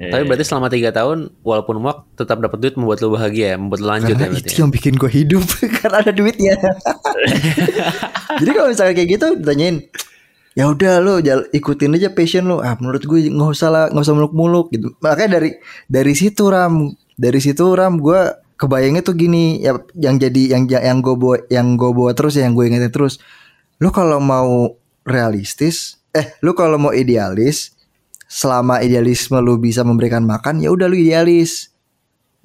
Iya, Tapi iya, berarti selama tiga tahun walaupun muak tetap dapat duit membuat lu bahagia ya, membuat lu lanjut Karena ya berarti. itu yang bikin gue hidup karena ada duitnya. Jadi kalau misalnya kayak gitu ditanyain, ya udah lo ikutin aja passion lo. Ah menurut gue nggak usah lah, nggak usah muluk-muluk gitu. Makanya dari dari situ ram, dari situ ram gue kebayangnya tuh gini, ya yang jadi yang yang gue bawa yang gue bawa terus ya yang gue ingetin terus. Lo kalau mau realistis, eh lo kalau mau idealis, selama idealisme lu bisa memberikan makan, ya udah lu idealis.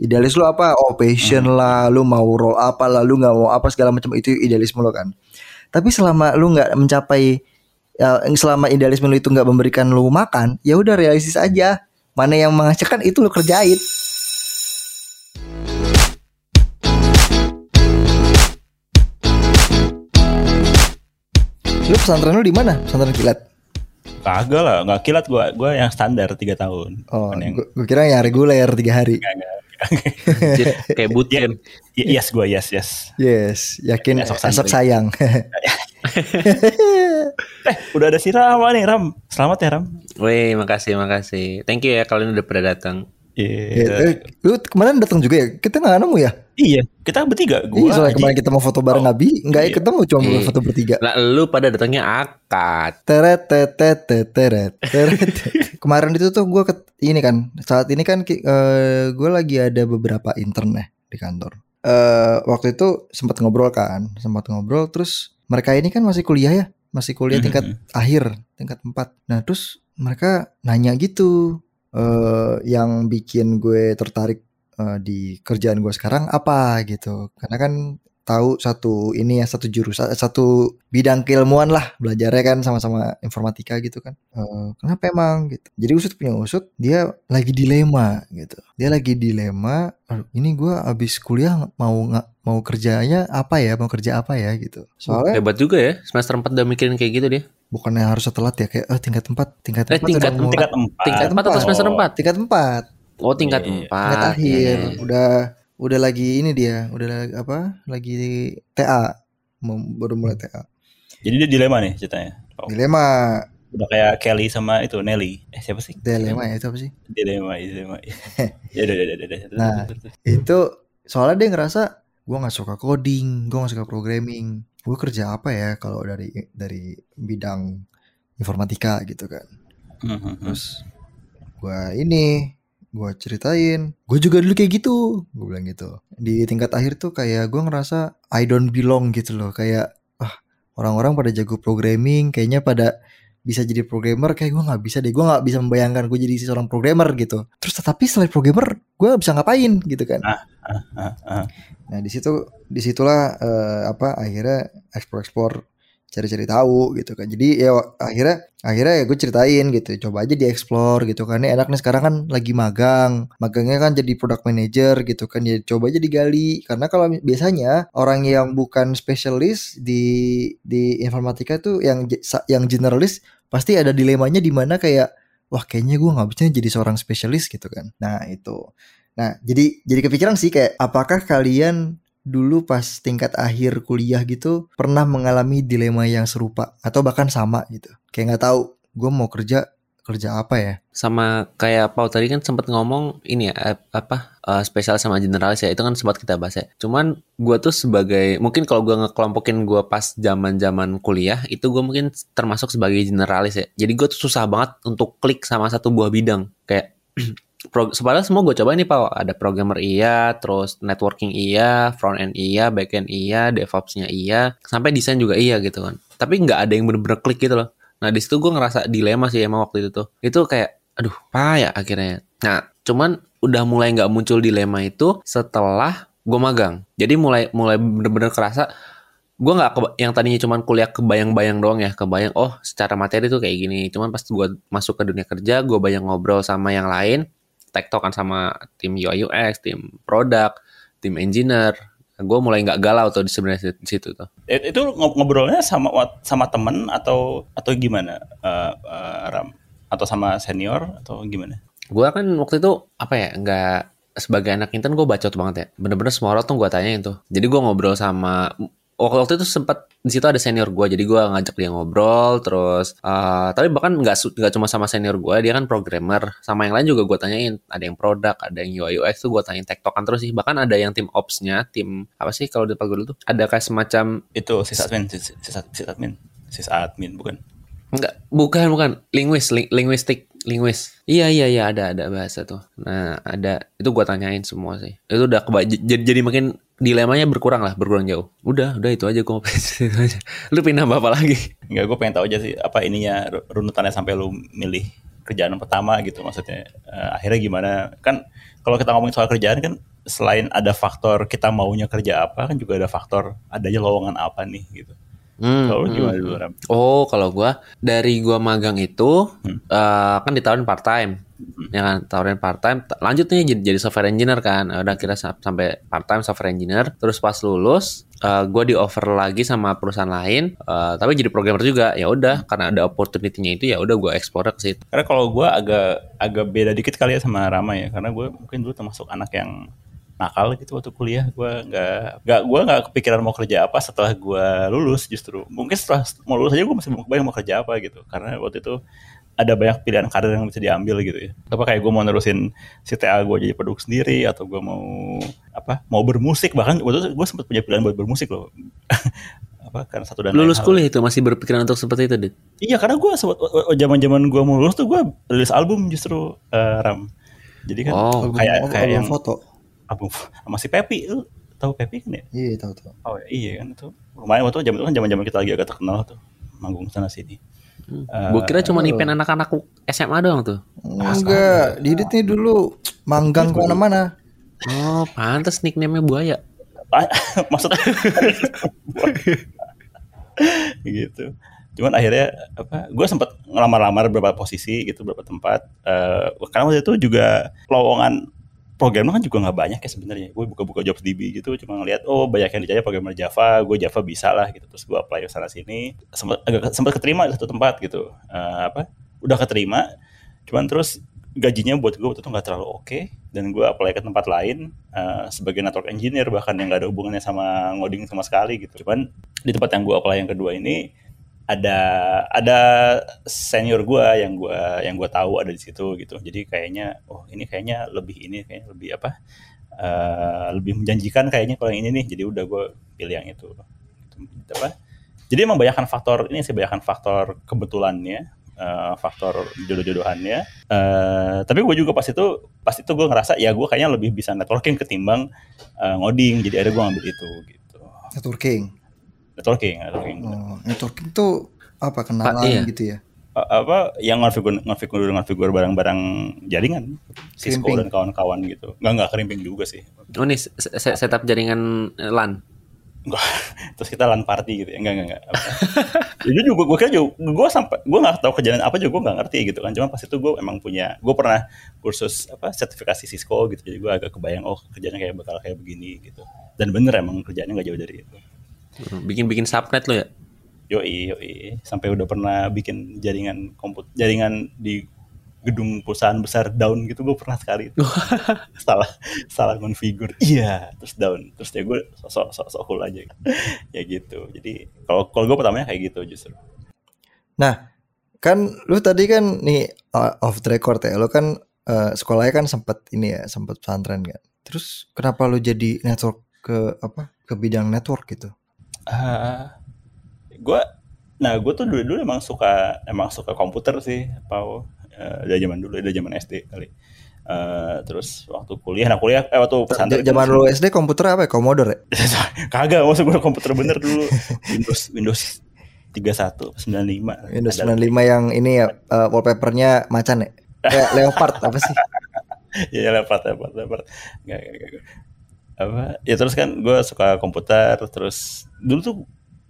Idealis lu apa? Oh passion lah, lu mau role apa lah, lu nggak mau apa segala macam itu idealisme lu kan. Tapi selama lu nggak mencapai, ya, selama idealisme lu itu nggak memberikan lu makan, ya udah realistis aja. Mana yang menghasilkan itu lu kerjain. Lu pesantren lu di mana? Pesantren kilat. Kagak lah, nggak kilat gua. Gua yang standar tiga tahun. Oh, yang gue kira yang reguler tiga hari. Kayak bootcamp. Y- yes gua yes yes. Yes, yakin Esok esok, sayang. Eh udah ada si Rama nih Ram. Selamat ya Ram. Wih, makasih, makasih. Thank you ya kalian udah pada datang. Ya, Iya. eh, lu kemarin datang juga ya? Kita nggak nemu ya? Iya, kita bertiga. Iya, Gua soalnya Aji. kemarin kita mau foto bareng Nabi, nggak Iya. ketemu cuma Iya. foto bertiga. Lah lu pada datangnya akad. Teret teret teret teret teret. Kemarin itu tuh gue ini kan saat ini kan gue lagi ada beberapa intern ya di kantor. Eh waktu itu sempat ngobrol kan, sempat ngobrol terus mereka ini kan masih kuliah ya, masih kuliah tingkat Mhm. akhir, tingkat 4. Nah, terus mereka nanya gitu eh yang bikin gue tertarik eh, di kerjaan gue sekarang apa gitu. Karena kan tahu satu ini ya satu jurusan satu bidang keilmuan lah belajarnya kan sama-sama informatika gitu kan Eh, kenapa emang gitu jadi usut punya usut dia lagi dilema gitu dia lagi dilema "Aduh, ini gua abis kuliah mau nggak mau kerjanya apa ya mau kerja apa ya gitu soalnya Hebat juga ya, semester 4 udah mikirin kayak gitu dia. bukannya harus setelat ya kayak eh tingkat empat tingkat Eh, empat tingkat Tingkat empat. Tingkat 4 atau semester 4? tingkat empat Oh, tingkat Iya, iya. 4. tingkat akhir Iya. udah udah lagi ini dia udah lagi apa lagi TA mau baru mulai TA Jadi dia dilema nih ceritanya. Oh, dilema udah kayak Kelly sama itu Nelly. Eh siapa sih? dilema ya itu apa sih Dilema, dilema. ya udah, udah, udah, udah. Nah. itu soalnya dia ngerasa gue nggak suka coding gue nggak suka programming gue kerja apa ya kalau dari dari bidang informatika gitu kan Mhm. terus gue ini gue ceritain. Gue juga dulu kayak gitu gue bilang gitu. Di tingkat akhir tuh kayak gue ngerasa I don't belong gitu loh. Kayak ah orang-orang pada jago programming kayaknya pada bisa jadi programmer kayak gue nggak bisa deh. Gue nggak bisa membayangkan gue jadi seorang programmer gitu. Terus tetapi selain programmer gue bisa ngapain gitu kan. Ah, ah. Nah di situ di situlah eh, apa akhirnya explore explore cari-cari tahu gitu kan. Jadi ya akhirnya akhirnya ya gue ceritain gitu. Coba aja dieksplor gitu kan. Ini enak nih sekarang kan lagi magang. Magangnya kan jadi product manager gitu kan. Ya coba aja digali. Karena kalau biasanya orang yang bukan spesialis di di informatika tuh yang yang generalis pasti ada dilemanya di mana kayak wah kayaknya gue nggak bisa jadi seorang spesialis gitu kan. Nah itu. Nah, jadi jadi kepikiran sih kayak apakah kalian dulu pas tingkat akhir kuliah gitu pernah mengalami dilema yang serupa atau bahkan sama gitu. Kayak nggak tahu gue mau kerja kerja apa ya? Sama kayak Pau tadi kan sempat ngomong ini ya ap- apa eh, spesial sama generalis ya itu kan sempat kita bahas ya. Cuman gua tuh sebagai mungkin kalau gua ngekelompokin gua pas zaman-zaman kuliah itu gua mungkin termasuk sebagai generalis ya. Jadi gua tuh susah banget untuk klik sama satu buah bidang kayak padahal semua gue coba nih Pak. Ada programmer iya terus networking iya front end iya back end iya DevOps-nya iya sampai desain juga iya gitu kan. Tapi nggak ada yang bener-bener klik gitu loh. Nah di situ gue ngerasa dilema sih emang waktu itu tuh. Itu kayak aduh apa ya akhirnya. Nah cuman udah mulai nggak muncul dilema itu setelah gue magang. Jadi mulai mulai bener-bener kerasa gue nggak yang tadinya cuman kuliah kebayang-bayang doang ya kebayang oh secara materi tuh kayak gini. Cuman pas gue masuk ke dunia kerja gue bayang ngobrol sama yang lain tektokan sama tim UI UX tim produk tim engineer gue mulai nggak galau tuh di sebenarnya di situ tuh Eh, Itu ngob- ngobrolnya sama sama temen atau atau gimana? Eh, eh, Ram atau sama senior atau gimana? gue kan waktu itu apa ya nggak sebagai anak intern gue bacot banget ya bener-bener semua orang tuh gue tanyain tuh jadi gue ngobrol sama waktu waktu itu sempat di situ ada senior gue jadi gue ngajak dia ngobrol terus eh, tapi bahkan nggak nggak cuma sama senior gue dia kan programmer sama yang lain juga gue tanyain ada yang produk ada yang UI UX tuh gue tanyain tektokan terus sih bahkan ada yang tim opsnya tim apa sih kalau di gue dulu tuh ada kayak semacam Itu sysadmin, sys- sys- sysadmin, sysadmin bukan? Enggak, bukan bukan linguis, ling, linguistik, linguis. Iya iya iya ada ada bahasa tuh. Nah ada itu gua tanyain semua sih. Itu udah keba jadi, jadi makin dilemanya berkurang lah, berkurang jauh. Udah udah itu aja gua itu aja. Lu pindah apa lagi? Enggak, gue pengen tahu aja sih apa ininya ru- runutannya sampai lu milih kerjaan pertama gitu maksudnya. Eh, akhirnya gimana? Kan kalau kita ngomongin soal kerjaan kan selain ada faktor kita maunya kerja apa kan juga ada faktor adanya lowongan apa nih gitu. Hmm, Kalau lu hmm. gimana dulu Ram? Oh kalau gua dari gua magang itu Hmm. eh, kan ditawarin part time, ya kan tawarin part time. Lanjut nih jadi, jadi software engineer kan. Udah kira sa- sampai part time software engineer. Terus pas lulus, eh, gua di offer lagi sama perusahaan lain. eh, tapi jadi programmer juga. Ya udah karena ada opportunity-nya itu ya udah gua explore ke situ. Karena kalau gue agak agak beda dikit kali ya sama Rama ya, karena gue mungkin dulu termasuk anak yang nakal gitu waktu kuliah. Gue nggak nggak gue nggak kepikiran mau kerja apa setelah gue lulus justru. Mungkin setelah mau lulus aja gue masih belum kebayang mau kerja apa gitu. Karena waktu itu ada banyak pilihan karir yang bisa diambil gitu ya. Apa kayak gue mau nerusin CTA gue jadi produk sendiri atau gue mau apa mau bermusik bahkan waktu itu gue sempat punya pilihan buat bermusik loh. apa karena satu dan lain Lulus hal. kuliah itu masih berpikiran untuk seperti itu, Dit? Iya karena gue zaman zaman gue mau lulus tuh gue rilis album justru eh, Ram. Jadi kan Oh, Album- kayak album kayak yang foto. album sama si Pepi tahu Pepi kan ya? Iya tahu tahu. Oh iya kan itu lumayan waktu zaman itu kan zaman zaman kita lagi agak terkenal tuh manggung sana sini. Eh, Gue kira cuma event anak-anak SMA doang tuh. Enggak, Didit nih dulu manggang ke mana-mana. Oh, pantas nickname-nya buaya. ah, maksudnya gitu. Cuman akhirnya apa? Gue sempat ngelamar-lamar beberapa posisi gitu, beberapa tempat. Eh karena waktu itu juga lowongan programmer kan juga nggak banyak ya sebenarnya. Gue buka-buka jobs DB gitu, cuma ngeliat oh banyak yang dicari programmer Java, gue Java bisa lah gitu. Terus gue apply ke sana sini, sempat agak sempat keterima di satu tempat gitu. Eh, apa? Udah keterima, cuman terus gajinya buat gue waktu itu nggak terlalu oke dan gue apply ke tempat lain eh, sebagai network engineer bahkan yang nggak ada hubungannya sama ngoding sama sekali gitu. Cuman di tempat yang gue apply yang kedua ini ada ada senior gua yang gua yang gua tahu ada di situ gitu. Jadi kayaknya oh ini kayaknya lebih ini kayaknya lebih apa eh, lebih menjanjikan kayaknya kalau yang ini nih. Jadi udah gua pilih yang itu. Gitu, apa. Jadi emang banyakkan faktor ini sih banyakkan faktor kebetulannya eh, faktor jodoh-jodohannya. Eh, tapi gue juga pas itu pas itu gue ngerasa ya gue kayaknya lebih bisa networking ketimbang eh, ngoding. Jadi akhirnya gue ngambil itu gitu. Networking. Networking networking. Oh, networking tuh apa kenalan iya. gitu ya? A- apa yang ngonfigur ngonfigur ngonfigur barang-barang jaringan. Cisco Krimping. dan kawan-kawan gitu. Nggak nggak kerimping juga sih. Oh, nih se- se- setup jaringan eh, LAN. Terus kita lan party gitu ya? Enggak enggak enggak Apa. itu juga gue kira juga gue sampai gue nggak tahu kerjaan apa juga gue nggak ngerti gitu kan. Cuma pas itu gue emang punya gue pernah kursus apa sertifikasi Cisco gitu. Jadi gue agak kebayang oh kerjanya kayak bakal kayak begini gitu. Dan bener emang kerjanya nggak jauh dari itu Bikin-bikin subnet lo ya? Yoi, yoi. Sampai udah pernah bikin jaringan komput jaringan di gedung perusahaan besar down gitu gue pernah sekali. salah salah konfigur. Iya, terus down. Terus ya gue sok sok sok cool aja. ya gitu. Jadi kalau kalau gue pertamanya kayak gitu justru. Nah, kan lu tadi kan nih uh, off the record ya, lu kan uh, sekolahnya kan sempat ini ya, sempat pesantren kan. Terus kenapa lu jadi network ke apa? Ke bidang network gitu? Ah, gue nah gue tuh dulu dulu emang suka emang suka komputer sih Pau Eh, dari zaman dulu dari zaman SD kali Eh, terus waktu kuliah nah kuliah eh waktu pesantren Zaman lu SD komputer apa ya? Commodore ya? kagak maksud gue komputer bener dulu Windows Windows 31 95 Windows Ada- 95 yang ini ya uh, wallpapernya macan ya? Kayak leopard apa sih? ya leopard leopard leopard nggak nggak, nggak. apa ya terus kan gue suka komputer terus dulu tuh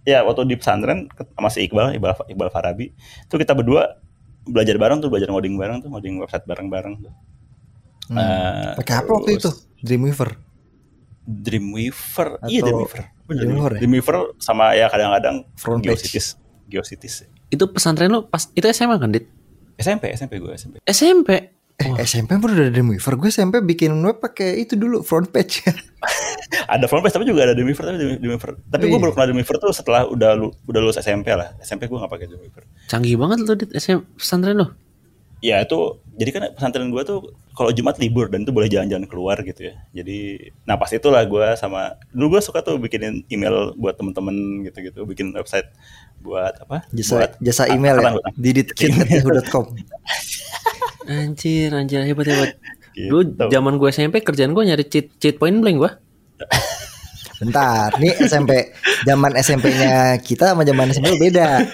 ya waktu di pesantren si Iqbal Iqbal, Iqbal Farabi tuh kita berdua belajar bareng tuh belajar ngoding bareng tuh ngoding website bareng-bareng tuh Hmm. Pakai apa waktu itu? Dreamweaver. Dreamweaver Atau iya Dreamweaver Bener, Dreamweaver ya? Dreamweaver sama ya kadang-kadang Front page. Geocities Geocities Itu pesantren lo pas itu SMA kan, Dit? SMP SMP gue SMP SMP. Eh, SMP pun udah ada Dreamweaver. Gue SMP bikin web pakai itu dulu front page. ada front page tapi juga ada Demiver tapi Demiver tapi gue Iya. baru kenal Demiver tuh setelah udah lu, udah lulus SMP lah SMP gue nggak pakai Demiver Canggih banget lo di SM pesantren lo. ya itu jadi kan pesantren gue tuh kalau Jumat libur dan itu boleh jalan-jalan keluar gitu ya jadi nah pas itulah gue sama dulu gue suka tuh bikinin email buat temen-temen gitu-gitu bikin website buat apa Jasa buat jasa email ya. angkatan- Diditkit@yahoo.com. Anjir, anjir hebat hebat. Gitu. Dulu zaman gue SMP kerjaan gue nyari cheat cheat point blank gue. Bentar, nih SMP zaman SMP-nya kita sama zaman SMP lu beda.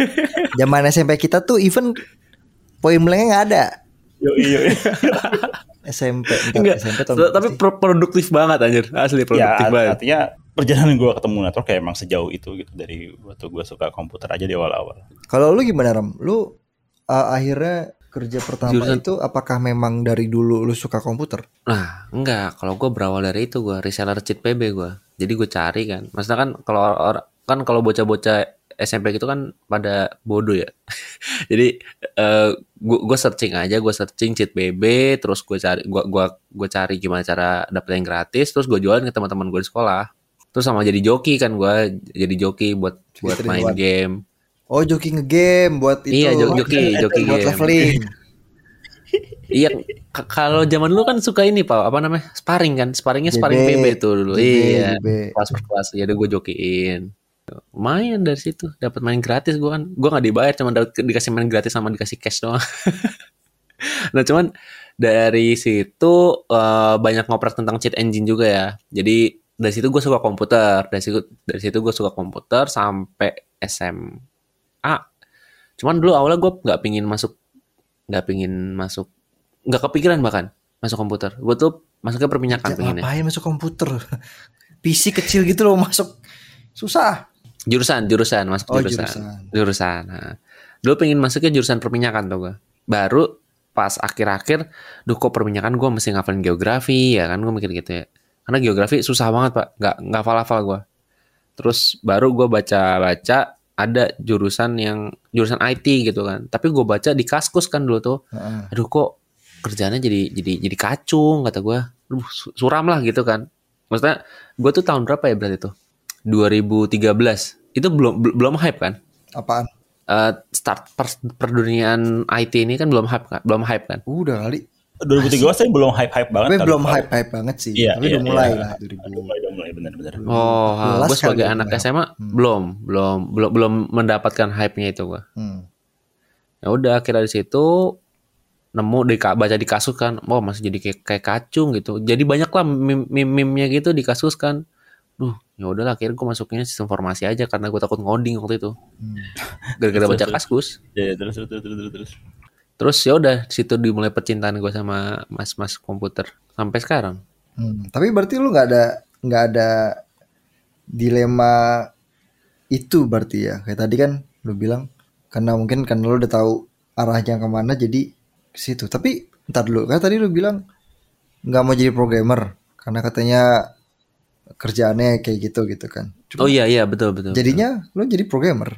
Zaman SMP kita tuh even poin blanknya nggak ada. Yoi, yoi. SMP, bentar, Enggak. SMP tahun Tapi pro- produktif banget anjir. Asli ya produktif art- banget. artinya perjalanan gue ketemu network kayak emang sejauh itu gitu dari waktu gue suka komputer aja di awal-awal Kalau lu gimana Ram? Lu uh, akhirnya kerja pertama Jurusan- itu apakah memang dari dulu lu suka komputer? Nah, enggak. Kalau gue berawal dari itu gue reseller cheat PB gue. Jadi gue cari kan. Maksudnya kan kalau kan kalau bocah-bocah SMP gitu kan pada bodoh ya. Jadi eh gue searching aja, gue searching cheat PB, terus gue cari gua gua gue cari gimana cara dapet yang gratis, terus gue jualin ke teman-teman gue di sekolah. Terus sama jadi joki kan gue jadi joki buat buat main game. Oh, joki ngegame buat itu. Iya, jo- joki, joki buat game. leveling. Iya, kalau zaman dulu kan suka ini pak, apa namanya, sparring kan, sparringnya sparring JB, PB tuh dulu, JB, iya, JB. kelas per kelas, jadi gue jokiin. Lumayan dari situ, dapat main gratis gue kan, gue nggak dibayar, cuma dapat dikasih main gratis sama dikasih cash doang. nah cuman dari situ eh, banyak ngoprek tentang cheat engine juga ya, jadi dari situ gue suka komputer, dari situ dari situ gue suka komputer sampai SMA. Cuman dulu awalnya gue nggak pingin masuk nggak pingin masuk nggak kepikiran bahkan masuk komputer gue tuh masuknya perminyakan Ya, pengennya ngapain masuk komputer? PC kecil gitu loh masuk. Susah. jurusan jurusan masuk Oh, jurusan jurusan. jurusan nah. dulu pengen masuknya jurusan perminyakan tuh gue baru pas akhir-akhir duh kok perminyakan gue mesti ngafalin geografi ya kan gue mikir gitu ya karena geografi susah banget pak nggak nggak hafal-hafal gue terus baru gue baca-baca ada jurusan yang jurusan IT gitu kan. Tapi gue baca di kaskus kan dulu tuh. Aduh kok kerjanya jadi jadi jadi kacung kata gue suram lah gitu kan. Maksudnya gue tuh tahun berapa ya berarti tuh? 2013 itu belum bel- belum hype kan? Apaan? Eh, start per, perduniaan IT ini kan belum hype kan belum hype kan? Udah kali. 2013 saya belum hype-hype banget Tapi belum hype-hype banget sih. Iya, Tapi iya, udah mulai iya. lah Udah 2000. mulai, udah mulai benar-benar. oh gue sebagai anak. SMA belum belum belum belum mendapatkan hype-nya itu gue Hmm. ya udah akhirnya di situ nemu di baca di kasus kan oh masih jadi kayak, kayak kacung gitu jadi banyak lah meme meme-nya gitu di kasus kan duh ya udahlah akhirnya gue masuknya sistem informasi aja karena gue takut ngoding waktu itu Hmm. gara-gara baca Terus, kaskus Ya, ya, terus terus terus terus. terus. Terus ya udah situ dimulai percintaan gue sama mas-mas komputer sampai sekarang Hmm, Tapi berarti lu nggak ada nggak ada dilema itu berarti ya. Kayak tadi kan lu bilang karena mungkin karena lu udah tahu arahnya ke mana jadi ke situ. Tapi ntar dulu kan tadi lu bilang nggak mau jadi programmer karena katanya kerjaannya kayak gitu gitu kan. Cuma oh iya iya betul betul betul. jadinya lu jadi programmer.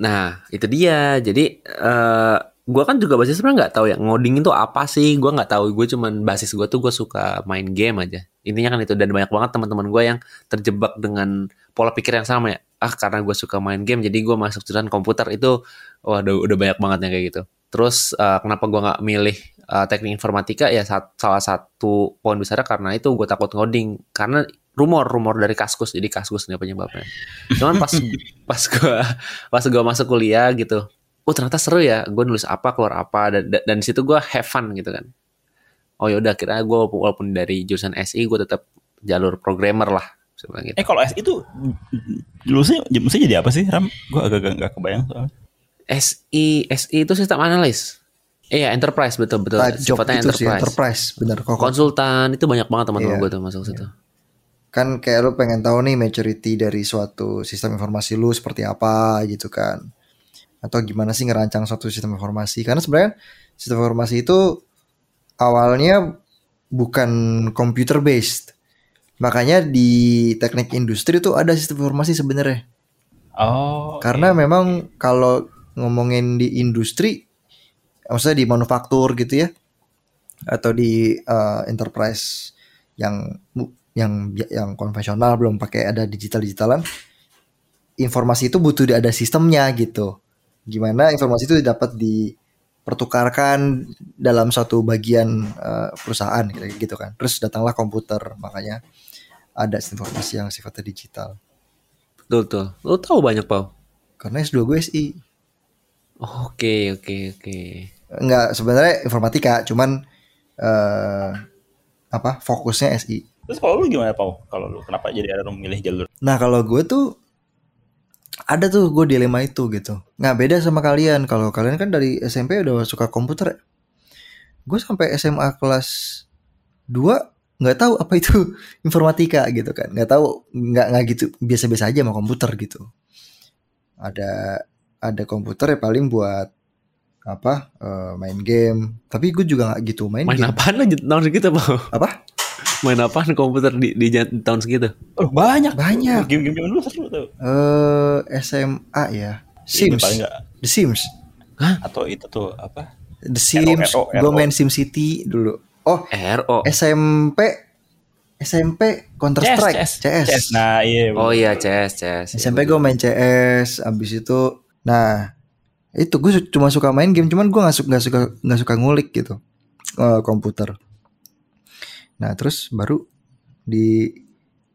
Nah, itu dia. Jadi eh gua kan juga basis sebenarnya nggak tahu ya ngoding itu apa sih. Gua nggak tahu. Gue cuman basis gua tuh gue suka main game aja. Intinya kan itu dan banyak banget teman-teman gue yang terjebak dengan pola pikir yang sama ya. Ah karena gue suka main game, jadi gue masuk jurusan komputer itu, wah udah, banyak banget yang kayak gitu. Terus eh, kenapa gua nggak milih eh, teknik informatika ya sat- salah satu poin besarnya karena itu gue takut ngoding karena rumor rumor dari kaskus jadi kaskus nih penyebabnya. Cuman pas pas gua pas gue masuk kuliah gitu oh ternyata seru ya gue nulis apa keluar apa dan dan, dan di situ gue have fun gitu kan oh yaudah kira gue walaupun, walaupun dari jurusan SI gue tetap jalur programmer lah gitu. Eh kalau S itu lulusnya mesti jadi apa sih Ram? Gue agak agak nggak kebayang soalnya. SI SI itu sistem analis iya enterprise betul betul job sifatnya itu sih enterprise enterprise bener kok. konsultan itu banyak banget teman-teman Iya. gue tuh masuk situ kan kayak lu pengen tahu nih maturity dari suatu sistem informasi lu seperti apa gitu kan atau gimana sih ngerancang suatu sistem informasi? Karena sebenarnya sistem informasi itu awalnya bukan computer based makanya di teknik industri itu ada sistem informasi sebenarnya. Oh. karena memang kalau ngomongin di industri maksudnya di manufaktur gitu ya atau di uh, enterprise yang yang yang konvensional belum pakai ada digital digitalan informasi itu butuh ada sistemnya gitu gimana informasi itu dapat dipertukarkan dalam suatu bagian uh, perusahaan gitu, gitu kan. Terus datanglah komputer makanya ada informasi yang sifatnya digital. Betul betul. Lo tahu banyak pau? Karena S2 gue SI oke oke oke. Enggak sebenarnya informatika cuman uh, apa fokusnya SI Terus kalau lu gimana Pau? Kalau lu kenapa jadi ada memilih jalur? Nah kalau gue tuh ada tuh gue dilema itu gitu. Nggak beda sama kalian. Kalau kalian kan dari SMP udah suka komputer. Gue sampai SMA kelas 2 nggak tahu apa itu informatika gitu kan. Nggak tahu nggak nggak gitu biasa-biasa aja sama komputer gitu. Ada ada komputer ya paling buat apa uh, main game. Tapi gue juga nggak gitu main. Main game. apaan aja Pau? Apa? Main apa komputer di, di, di tahun segitu? Oh, banyak. Banyak. Game-game zaman dulu seru tuh. Eh SMA ya. Ini Sims. The Sims. atau itu tuh apa? The Sims. Gue main Sim City dulu. Oh RO. SMP SMP Counter Strike CS, CS. CS. Nah, iya. Oh iya CS CS. SMP gue main CS. Abis itu, nah itu gue cuma suka main game. Cuman gue nggak suka nggak suka nggak suka ngulik gitu eh, komputer. Nah terus baru di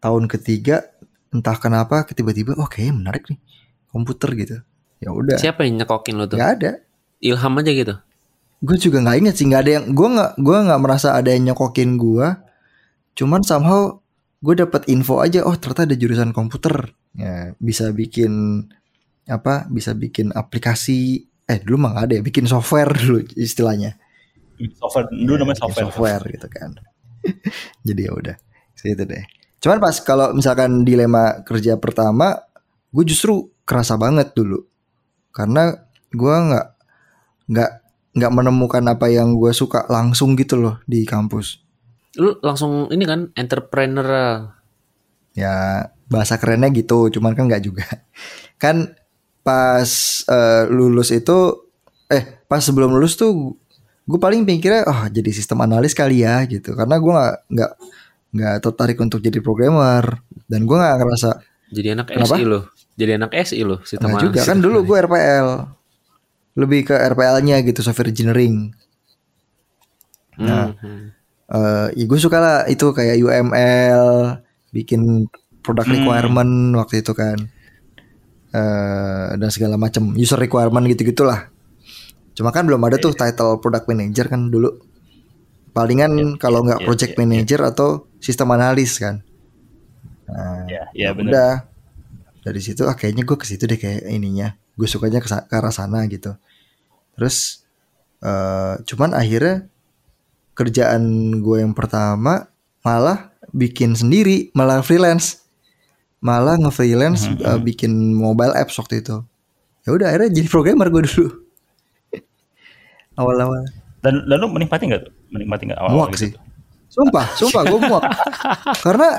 tahun ketiga entah kenapa tiba-tiba oh kayaknya menarik nih komputer gitu. Ya udah. Siapa yang nyekokin lo tuh? Gak ada. Ilham aja gitu. gue juga nggak inget sih nggak ada yang gue nggak gue nggak merasa ada yang nyokokin gue cuman somehow gue dapat info aja oh ternyata ada jurusan komputer ya bisa bikin apa bisa bikin aplikasi eh dulu mah nggak ada ya bikin software dulu istilahnya Software dulu namanya Bikin software. software gitu kan jadi ya udah gitu deh. Cuman pas kalau misalkan dilema kerja pertama gue justru kerasa banget dulu. Karena gue nggak nggak nggak menemukan apa yang gue suka langsung gitu loh di kampus. Lu langsung ini kan entrepreneurial. ya bahasa kerennya gitu cuman kan nggak juga. Kan pas eh, lulus itu eh pas sebelum lulus tuh gue paling pikirnya oh jadi sistem analis kali ya gitu karena gue nggak nggak nggak tertarik untuk jadi programmer dan gue nggak ngerasa Jadi anak Kenapa? SI lo. Jadi anak SI lo. nggak juga kan dulu gue RPL lebih ke RPL-nya gitu software engineering Nah. eh ya gue suka lah itu kayak UML bikin product Hmm. requirement waktu itu kan eh dan segala macam user requirement gitu gitulah cuma kan belum ada tuh title product manager kan dulu. Palingan kalau nggak iya, project iya, manager atau sistem analis kan. Nah ya benar. udah. Dari situ ah, kayaknya gue ke situ deh kayak ininya. Gue sukanya ke, arah sana gitu. Terus eh cuman akhirnya kerjaan gue yang pertama malah bikin sendiri malah freelance. Malah nge-freelance Mhm, eh, bikin mobile apps waktu itu. Ya udah akhirnya jadi programmer gue dulu awal-awal. Dan dan lu menikmati nggak tuh? Menikmati nggak awal-awal muak gitu? sih. Sumpah sumpah gue muak. Karena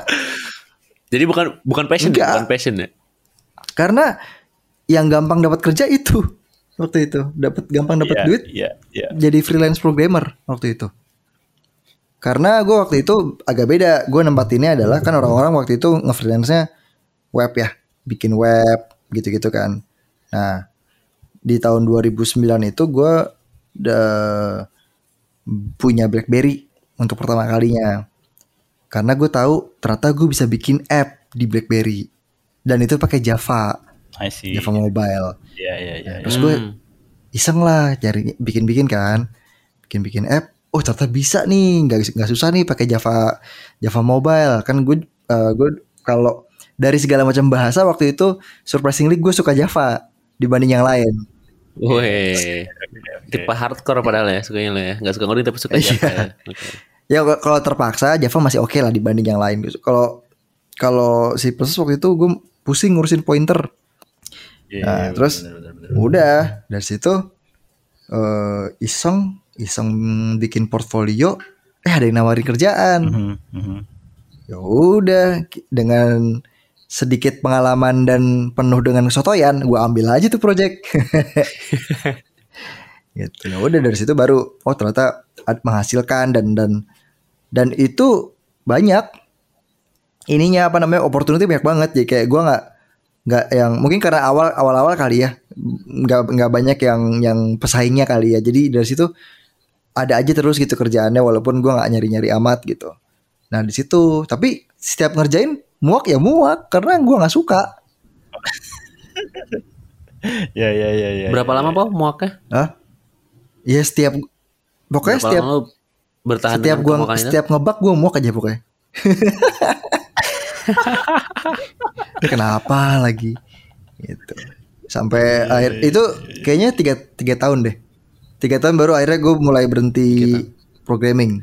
Jadi bukan bukan passion ya, Enggak. bukan passion ya. karena yang gampang dapat kerja itu waktu itu. Dapat gampang dapat Iya, duit Iya, iya. jadi freelance programmer waktu itu. Karena gue waktu itu agak beda. Gue nempatinnya adalah kan orang-orang waktu itu nge-freelance-nya web ya. Bikin web gitu-gitu kan. Nah di tahun 2009 itu gue udah punya BlackBerry untuk pertama kalinya karena gue tahu ternyata gue bisa bikin app di BlackBerry dan itu pakai Java I see. Java Mobile Iya, iya, iya. iya. terus gue Hmm. iseng lah cari bikin-bikin kan bikin-bikin app oh ternyata bisa nih nggak nggak susah nih pakai Java Java Mobile kan gue eh, gue kalau dari segala macam bahasa waktu itu surprisingly gue suka Java dibanding yang lain Weh. Oke. Tipe hardcore padahal ya sukanya lo ya. Nggak suka ngoding tapi suka Iya. Java ya. Oke. ya kalau terpaksa Java masih oke lah dibanding yang lain kalau kalau si waktu itu gue pusing ngurusin pointer Iya, Nah, iya, terus benar, benar, benar. udah dari situ eh iseng iseng bikin portfolio eh ada yang nawarin kerjaan Mhm, mhm. ya udah dengan sedikit pengalaman dan penuh dengan kesotoyan gue ambil aja tuh project. Gitu. Ya udah dari situ baru oh ternyata menghasilkan dan dan dan itu banyak. Ininya apa namanya opportunity banyak banget. Jadi kayak gue nggak nggak yang mungkin karena awal awal awal kali ya nggak nggak banyak yang yang pesaingnya kali ya. Jadi dari situ ada aja terus gitu kerjaannya walaupun gue nggak nyari nyari amat gitu. Nah di situ tapi setiap ngerjain muak ya muak karena gue nggak suka ya ya ya ya. Berapa ya, lama ya. po muaknya? Hah? ya setiap pokoknya Berapa setiap bertahan setiap gua itu? setiap ngebak gue muak aja pokoknya kenapa lagi gitu sampai akhir itu kayaknya tiga tiga tahun deh tiga tahun baru akhirnya gue mulai berhenti programming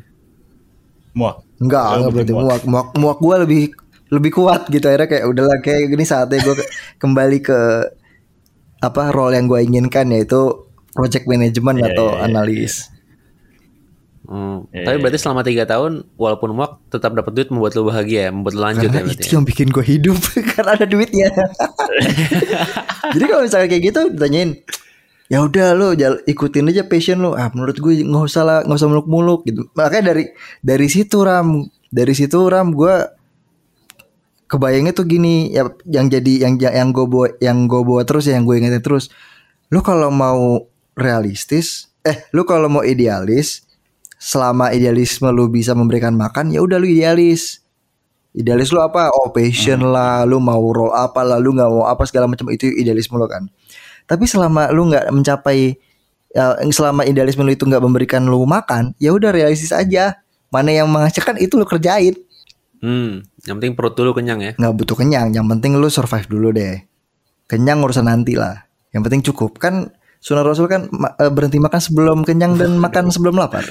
Muak. enggak Oh, enggak berhenti muak muak muak gue lebih lebih kuat gitu akhirnya kayak udahlah kayak gini saatnya gue kembali ke apa role yang gue inginkan yaitu project management Iya, atau iya, iya, analis Hmm, Iya, Tapi iya, berarti selama tiga tahun walaupun muak tetap dapat duit membuat lu bahagia ya, membuat lu lanjut Karena ya berarti. itu yang bikin gue hidup karena ada duitnya. Jadi kalau misalnya kayak gitu ditanyain, ya udah lo ikutin aja passion lo. Ah menurut gue nggak usah lah, nggak usah muluk-muluk gitu. Makanya dari dari situ ram, dari situ ram gue kebayangnya tuh gini ya yang jadi yang yang gue bawa yang gue bawa terus ya yang gue ingetin terus. Lu kalau mau realistis eh lu kalau mau idealis selama idealisme lu bisa memberikan makan ya udah lu idealis. Idealis lu apa? Oh passion lah lu mau role apa lah lu nggak mau apa segala macam itu idealisme lu kan. Tapi selama lu nggak mencapai ya, selama idealisme lu itu nggak memberikan lu makan ya udah realistis aja. Mana yang menghasilkan itu lu kerjain. Hmm, yang penting perut dulu kenyang ya. nggak butuh kenyang yang penting lu survive dulu deh kenyang urusan nanti lah yang penting cukup kan Sunnah Rasul kan ma- eh, berhenti makan sebelum kenyang dan makan sebelum lapar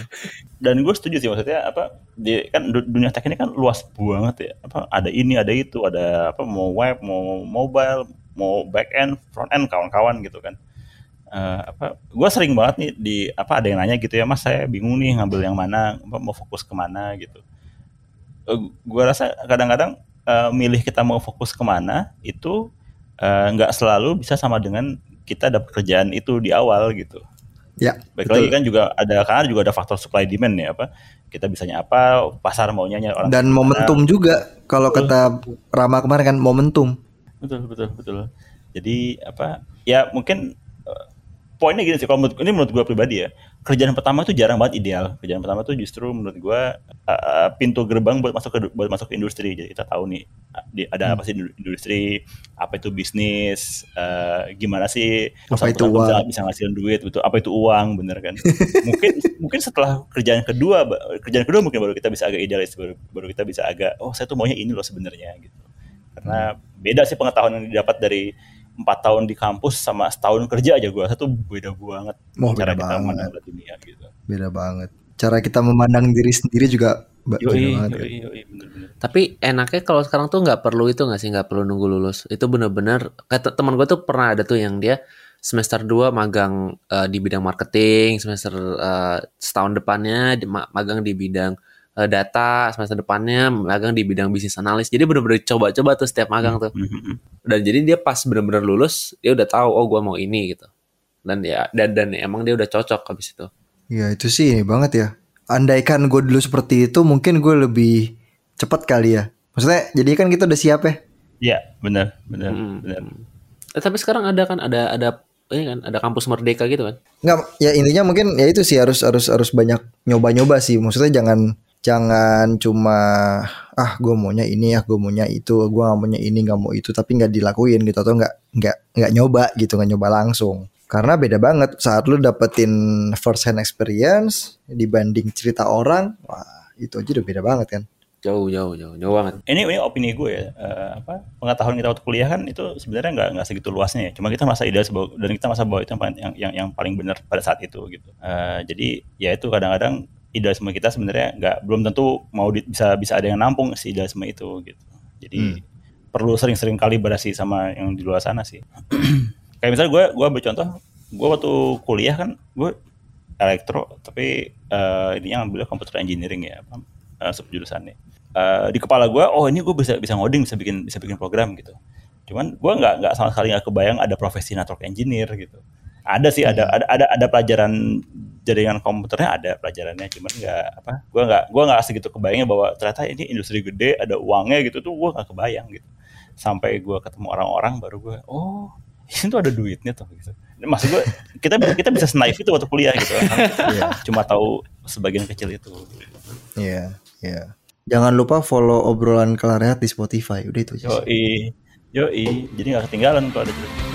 Dan gue setuju sih maksudnya apa di kan du- dunia tech ini kan luas banget ya. Apa ada ini, ada itu, ada apa mau web, mau mobile, mau back end, front end kawan-kawan gitu kan. Eh, apa gue sering banget nih di apa ada yang nanya gitu ya mas saya bingung nih ngambil yang mana apa, mau fokus ke mana gitu gue rasa kadang-kadang eh, milih kita mau fokus ke mana itu eh, nggak selalu bisa sama dengan kita dapat kerjaan itu di awal gitu ya Baik betul. lagi kan juga ada karena juga ada faktor supply demand ya apa kita bisanya apa pasar maunya nya orang dan ke mana. momentum juga kalau kata Rama kemarin kan momentum betul betul betul jadi apa ya mungkin eh, poinnya gini sih kalau menurut, ini menurut gue pribadi ya kerjaan pertama itu jarang banget ideal. Kerjaan pertama itu justru menurut gue eh, pintu gerbang buat masuk ke buat masuk ke industri. Jadi kita tahu nih di- ada apa sih industri apa itu bisnis eh, gimana sih Apa itu bisa, uang? bisa ngasilin duit betul apa itu uang bener kan? Mungkin mungkin setelah kerjaan kedua kerjaan kedua mungkin baru kita bisa agak idealis baru, baru kita bisa agak oh saya tuh maunya ini loh sebenarnya gitu. Karena beda sih pengetahuan yang didapat dari empat tahun di kampus sama setahun kerja aja gue satu beda banget Oh, cara beda kita banget. memandang dunia gitu. Beda banget. Cara kita memandang diri sendiri juga yoi banget yoi yoi bener-bener Tapi enaknya kalau sekarang tuh nggak perlu itu nggak sih? Nggak perlu nunggu lulus. Itu bener-bener kata teman gue tuh pernah ada tuh yang dia semester 2 magang eh, di bidang marketing, semester eh, setahun depannya di- magang di bidang eh, data, semester depannya magang di bidang bisnis analis. Jadi bener-bener coba-coba tuh setiap magang tuh. Mhm. Dan jadi dia pas bener-bener lulus dia udah tahu oh gue mau ini gitu. Dan ya dan dan emang dia udah cocok habis itu. ya itu sih ini banget ya andaikan gue dulu seperti itu mungkin gue lebih cepat kali ya maksudnya jadi kan kita udah siap ya Iya, benar, benar, Mm. benar. Eh, tapi sekarang ada kan ada ada ini kan ada kampus merdeka gitu kan. nggak ya intinya mungkin ya itu sih harus harus harus banyak nyoba-nyoba sih maksudnya jangan jangan cuma ah gue maunya ini ya gue maunya itu gue nggak maunya ini nggak mau itu tapi nggak dilakuin gitu atau nggak nggak nggak nyoba gitu nggak nyoba langsung karena beda banget saat lu dapetin first hand experience dibanding cerita orang wah itu aja udah beda banget kan Jauh jauh jauh jauh banget. Ini ini opini gue ya, eh, apa pengetahuan kita waktu kuliah kan itu sebenarnya nggak nggak segitu luasnya ya. Cuma kita merasa ideal dan kita merasa bahwa itu yang paling, yang, yang, yang paling benar pada saat itu gitu. Eh, jadi ya itu kadang-kadang idealisme kita sebenarnya nggak belum tentu mau di- bisa bisa ada yang nampung si idealisme itu gitu. Jadi perlu sering-sering kalibrasi sama yang di luar sana sih. Kayak misalnya gue gue bercontoh, gue waktu kuliah kan gue elektro tapi eh ini yang ngambilnya computer engineering ya apa eh, subjurusannya Eh, di kepala gue oh ini gue bisa bisa ngoding bisa bikin bisa bikin program gitu cuman gue nggak nggak sama sekali nggak kebayang ada profesi network engineer gitu ada sih ada ada ada, ada pelajaran jaringan komputernya ada pelajarannya cuman nggak apa gue nggak gue nggak segitu kebayangnya bahwa ternyata ini industri gede ada uangnya gitu tuh gue nggak kebayang gitu sampai gue ketemu orang-orang baru gue oh ini tuh ada duitnya tuh gitu maksud gue kita kita bisa snaif itu waktu kuliah gitu Iya. cuma tahu sebagian kecil itu Iya, iya. Jangan lupa follow obrolan kelarehat di Spotify. Udah itu aja. yoi yoi jadi nggak ketinggalan kalau ada cerita